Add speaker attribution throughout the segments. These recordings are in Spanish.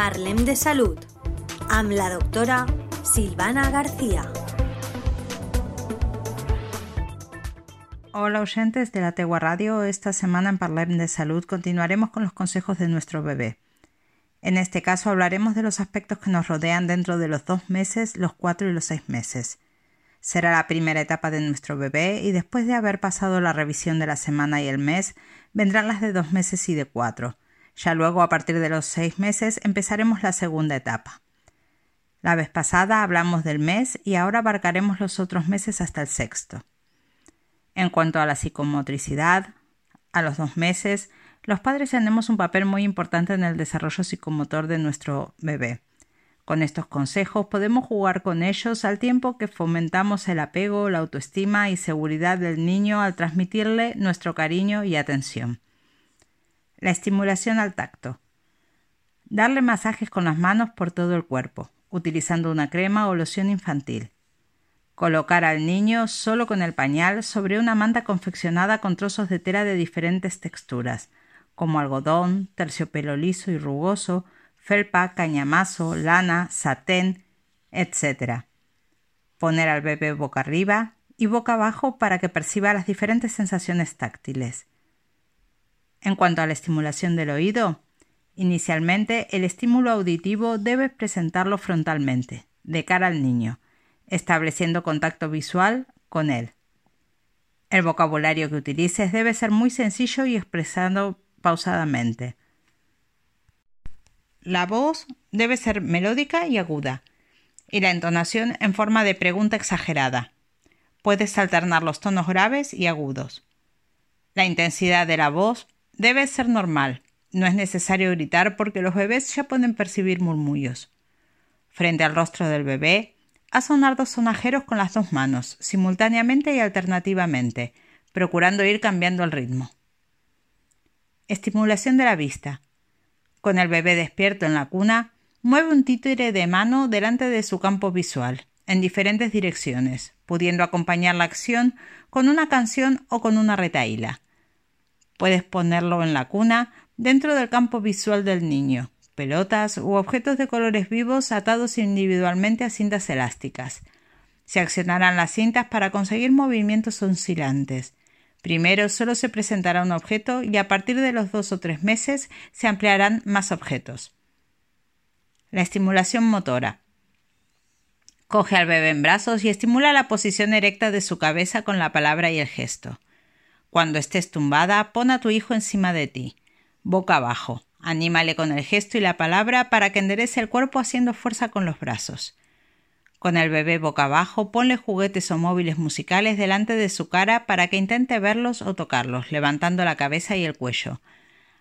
Speaker 1: Parlem de Salud amb la doctora Silvana García.
Speaker 2: Hola oyentes de la Tegua Radio, esta semana en Parlem de Salud continuaremos con los consejos de nuestro bebé. En este caso hablaremos de los aspectos que nos rodean dentro de los dos meses, los cuatro y los seis meses. Será la primera etapa de nuestro bebé y después de haber pasado la revisión de la semana y el mes, vendrán las de dos meses y de cuatro. Ya luego, a partir de los seis meses, empezaremos la segunda etapa. La vez pasada hablamos del mes y ahora abarcaremos los otros meses hasta el sexto. En cuanto a la psicomotricidad, a los dos meses, los padres tenemos un papel muy importante en el desarrollo psicomotor de nuestro bebé. Con estos consejos podemos jugar con ellos al tiempo que fomentamos el apego, la autoestima y seguridad del niño al transmitirle nuestro cariño y atención. La estimulación al tacto. Darle masajes con las manos por todo el cuerpo, utilizando una crema o loción infantil. Colocar al niño solo con el pañal sobre una manta confeccionada con trozos de tela de diferentes texturas, como algodón, terciopelo liso y rugoso, felpa, cañamazo, lana, satén, etc. Poner al bebé boca arriba y boca abajo para que perciba las diferentes sensaciones táctiles. En cuanto a la estimulación del oído, inicialmente el estímulo auditivo debe presentarlo frontalmente, de cara al niño, estableciendo contacto visual con él. El vocabulario que utilices debe ser muy sencillo y expresado pausadamente. La voz debe ser melódica y aguda, y la entonación en forma de pregunta exagerada. Puedes alternar los tonos graves y agudos. La intensidad de la voz debe ser normal. No es necesario gritar porque los bebés ya pueden percibir murmullos. Frente al rostro del bebé, haz sonar dos sonajeros con las dos manos, simultáneamente y alternativamente, procurando ir cambiando el ritmo. Estimulación de la vista. Con el bebé despierto en la cuna, mueve un títere de mano delante de su campo visual, en diferentes direcciones, pudiendo acompañar la acción con una canción o con una retaíla. Puedes ponerlo en la cuna dentro del campo visual del niño, pelotas u objetos de colores vivos atados individualmente a cintas elásticas. Se accionarán las cintas para conseguir movimientos oscilantes, Primero solo se presentará un objeto y a partir de los dos o tres meses se ampliarán más objetos. La estimulación motora. Coge al bebé en brazos y estimula la posición erecta de su cabeza con la palabra y el gesto. Cuando estés tumbada, pon a tu hijo encima de ti, boca abajo. Anímale con el gesto y la palabra para que enderece el cuerpo haciendo fuerza con los brazos. Con el bebé boca abajo, ponle juguetes o móviles musicales delante de su cara para que intente verlos o tocarlos, levantando la cabeza y el cuello.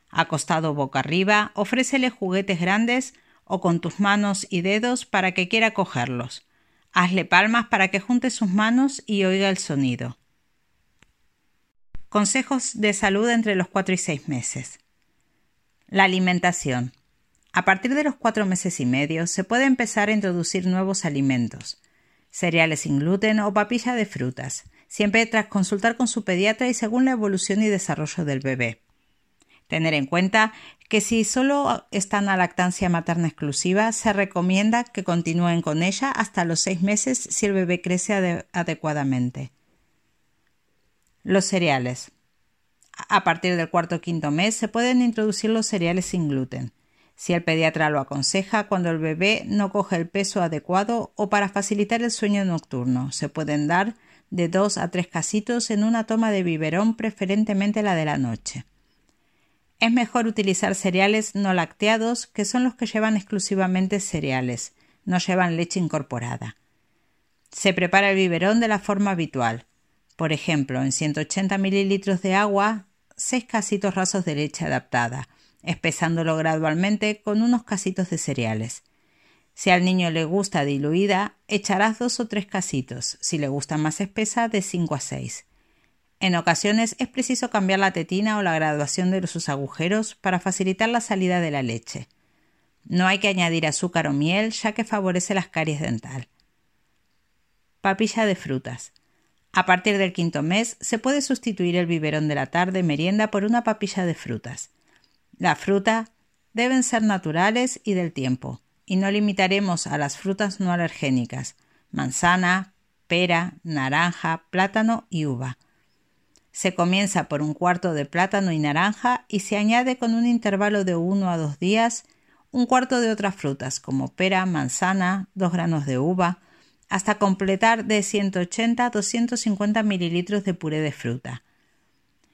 Speaker 2: Acostado boca arriba, ofrécele juguetes grandes o con tus manos y dedos para que quiera cogerlos. Hazle palmas para que junte sus manos y oiga el sonido. Consejos de salud entre los 4 y 6 meses. La alimentación. A partir de los cuatro meses y medio se puede empezar a introducir nuevos alimentos, cereales sin gluten o papilla de frutas, siempre tras consultar con su pediatra y según la evolución y desarrollo del bebé. Tener en cuenta que si solo están a lactancia materna exclusiva, se recomienda que continúen con ella hasta los seis meses si el bebé crece adecuadamente. Los cereales. A partir del cuarto o quinto mes se pueden introducir los cereales sin gluten si el pediatra lo aconseja cuando el bebé no coge el peso adecuado o para facilitar el sueño nocturno. Se pueden dar de dos a tres casitos en una toma de biberón, preferentemente la de la noche. Es mejor utilizar cereales no lacteados, que son los que llevan exclusivamente cereales, no llevan leche incorporada. Se prepara el biberón de la forma habitual. Por ejemplo, en 180 mililitros de agua, seis casitos rasos de leche adaptada, espesándolo gradualmente con unos casitos de cereales. Si al niño le gusta diluida, echarás dos o tres casitos, si le gusta más espesa, de cinco a seis. En ocasiones es preciso cambiar la tetina o la graduación de sus agujeros para facilitar la salida de la leche. No hay que añadir azúcar o miel ya que favorece las caries dental. Papilla de frutas. A partir del quinto mes se puede sustituir el biberón de la tarde merienda por una papilla de frutas. La fruta deben ser naturales y del tiempo, y no limitaremos a las frutas no alergénicas, manzana, pera, naranja, plátano y uva. Se comienza por un cuarto de plátano y naranja y se añade con un intervalo de 1 a 2 días un cuarto de otras frutas como pera, manzana, 2 granos de uva, hasta completar de 180 a 250 mililitros de puré de fruta.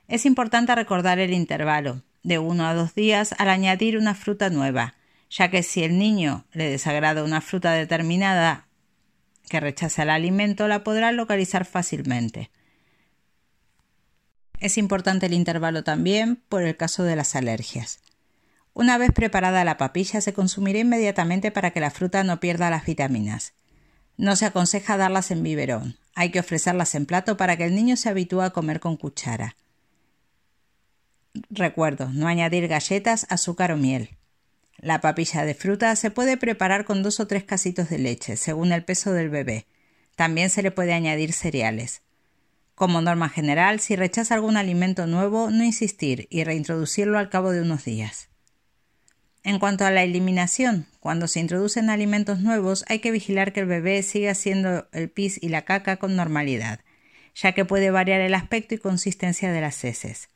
Speaker 2: Es importante recordar el intervalo, de 1 a 2 días al añadir una fruta nueva, ya que si el niño le desagrada una fruta determinada que rechaza el alimento, la podrá localizar fácilmente. Es importante el intervalo también por el caso de las alergias. Una vez preparada la papilla se consumirá inmediatamente para que la fruta no pierda las vitaminas. No se aconseja darlas en biberón, hay que ofrecerlas en plato para que el niño se habitúe a comer con cuchara. Recuerdo, no añadir galletas, azúcar o miel. La papilla de fruta se puede preparar con dos o tres casitos de leche, según el peso del bebé. También se le puede añadir cereales. Como norma general, si rechaza algún alimento nuevo, no insistir y reintroducirlo al cabo de unos días. En cuanto a la eliminación, cuando se introducen alimentos nuevos hay que vigilar que el bebé siga haciendo el pis y la caca con normalidad, ya que puede variar el aspecto y consistencia de las heces.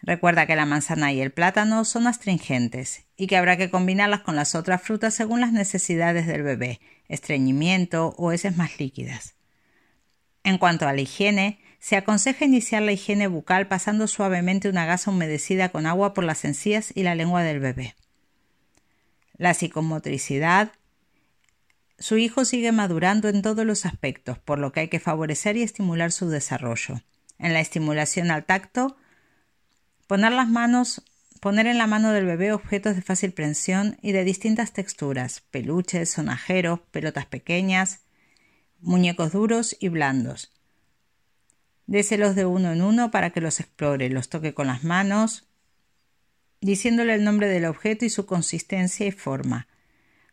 Speaker 2: Recuerda que la manzana y el plátano son astringentes y que habrá que combinarlas con las otras frutas según las necesidades del bebé, estreñimiento o heces más líquidas. En cuanto a la higiene, se aconseja iniciar la higiene bucal pasando suavemente una gasa humedecida con agua por las encías y la lengua del bebé la psicomotricidad, su hijo sigue madurando en todos los aspectos, por lo que hay que favorecer y estimular su desarrollo. En la estimulación al tacto, poner las manos, poner en la mano del bebé objetos de fácil prensión y de distintas texturas, peluches, sonajeros, pelotas pequeñas, muñecos duros y blandos. Déselos de uno en uno para que los explore, los toque con las manos, diciéndole el nombre del objeto y su consistencia y forma.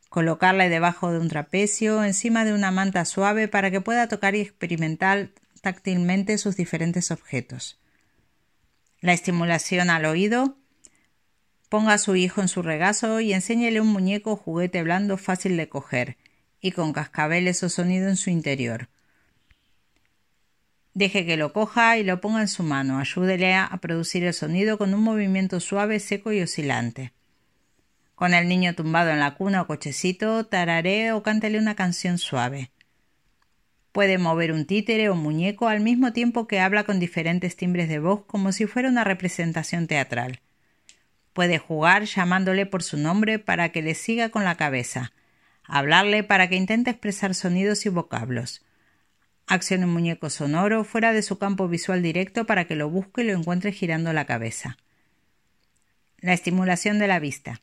Speaker 2: Colocarle debajo de un trapecio, encima de una manta suave para que pueda tocar y experimentar táctilmente sus diferentes objetos. La estimulación al oído. Ponga a su hijo en su regazo y enséñele un muñeco o juguete blando fácil de coger y con cascabeles o sonido en su interior. Deje que lo coja y lo ponga en su mano. Ayúdele a producir el sonido con un movimiento suave, seco y oscilante. Con el niño tumbado en la cuna o cochecito, tararé o cántele una canción suave. Puede mover un títere o muñeco al mismo tiempo que habla con diferentes timbres de voz como si fuera una representación teatral. Puede jugar llamándole por su nombre para que le siga con la cabeza, hablarle para que intente expresar sonidos y vocablos Accione un muñeco sonoro fuera de su campo visual directo para que lo busque y lo encuentre girando la cabeza. La estimulación de la vista.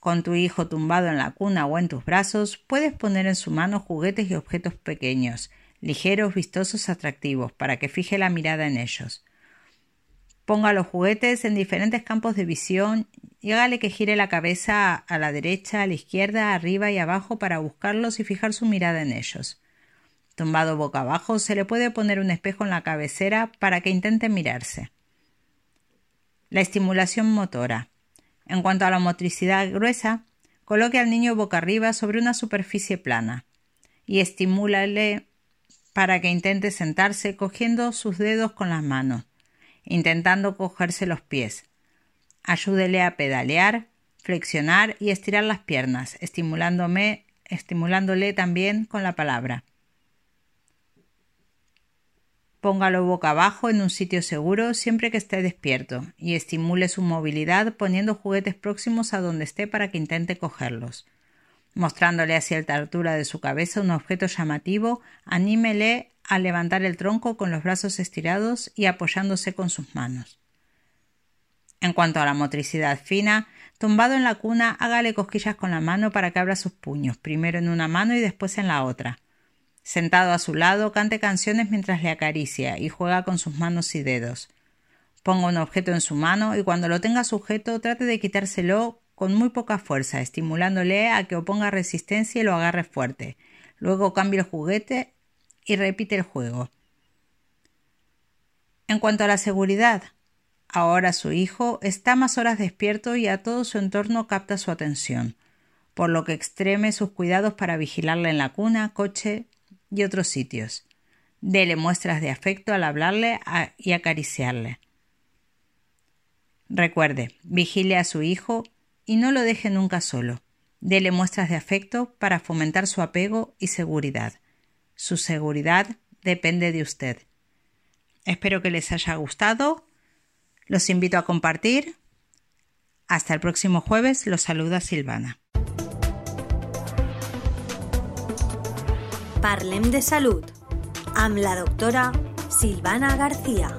Speaker 2: Con tu hijo tumbado en la cuna o en tus brazos, puedes poner en su mano juguetes y objetos pequeños, ligeros, vistosos, atractivos, para que fije la mirada en ellos. Ponga los juguetes en diferentes campos de visión y hágale que gire la cabeza a la derecha, a la izquierda, arriba y abajo para buscarlos y fijar su mirada en ellos. Tumbado boca abajo, se le puede poner un espejo en la cabecera para que intente mirarse. La estimulación motora. En cuanto a la motricidad gruesa, coloque al niño boca arriba sobre una superficie plana y estimúlale para que intente sentarse cogiendo sus dedos con las manos, intentando cogerse los pies. Ayúdele a pedalear, flexionar y estirar las piernas, estimulándome, estimulándole también con la palabra. Póngalo boca abajo en un sitio seguro siempre que esté despierto y estimule su movilidad poniendo juguetes próximos a donde esté para que intente cogerlos. Mostrándole a cierta altura de su cabeza un objeto llamativo, anímele a levantar el tronco con los brazos estirados y apoyándose con sus manos. En cuanto a la motricidad fina, tumbado en la cuna, hágale cosquillas con la mano para que abra sus puños, primero en una mano y después en la otra. Sentado a su lado, cante canciones mientras le acaricia y juega con sus manos y dedos. Ponga un objeto en su mano y cuando lo tenga sujeto trate de quitárselo con muy poca fuerza, estimulándole a que oponga resistencia y lo agarre fuerte. Luego cambie el juguete y repite el juego. En cuanto a la seguridad, Ahora su hijo está más horas despierto y a todo su entorno capta su atención, por lo que extreme sus cuidados para vigilarle en la cuna, coche y otros sitios. Dele muestras de afecto al hablarle y acariciarle. Recuerde, vigile a su hijo y no lo deje nunca solo. Dele muestras de afecto para fomentar su apego y seguridad. Su seguridad depende de usted. Espero que les haya gustado. Los invito a compartir. Hasta el próximo jueves. Los saluda Silvana.
Speaker 1: Parlem de Salud. Am la doctora Silvana García.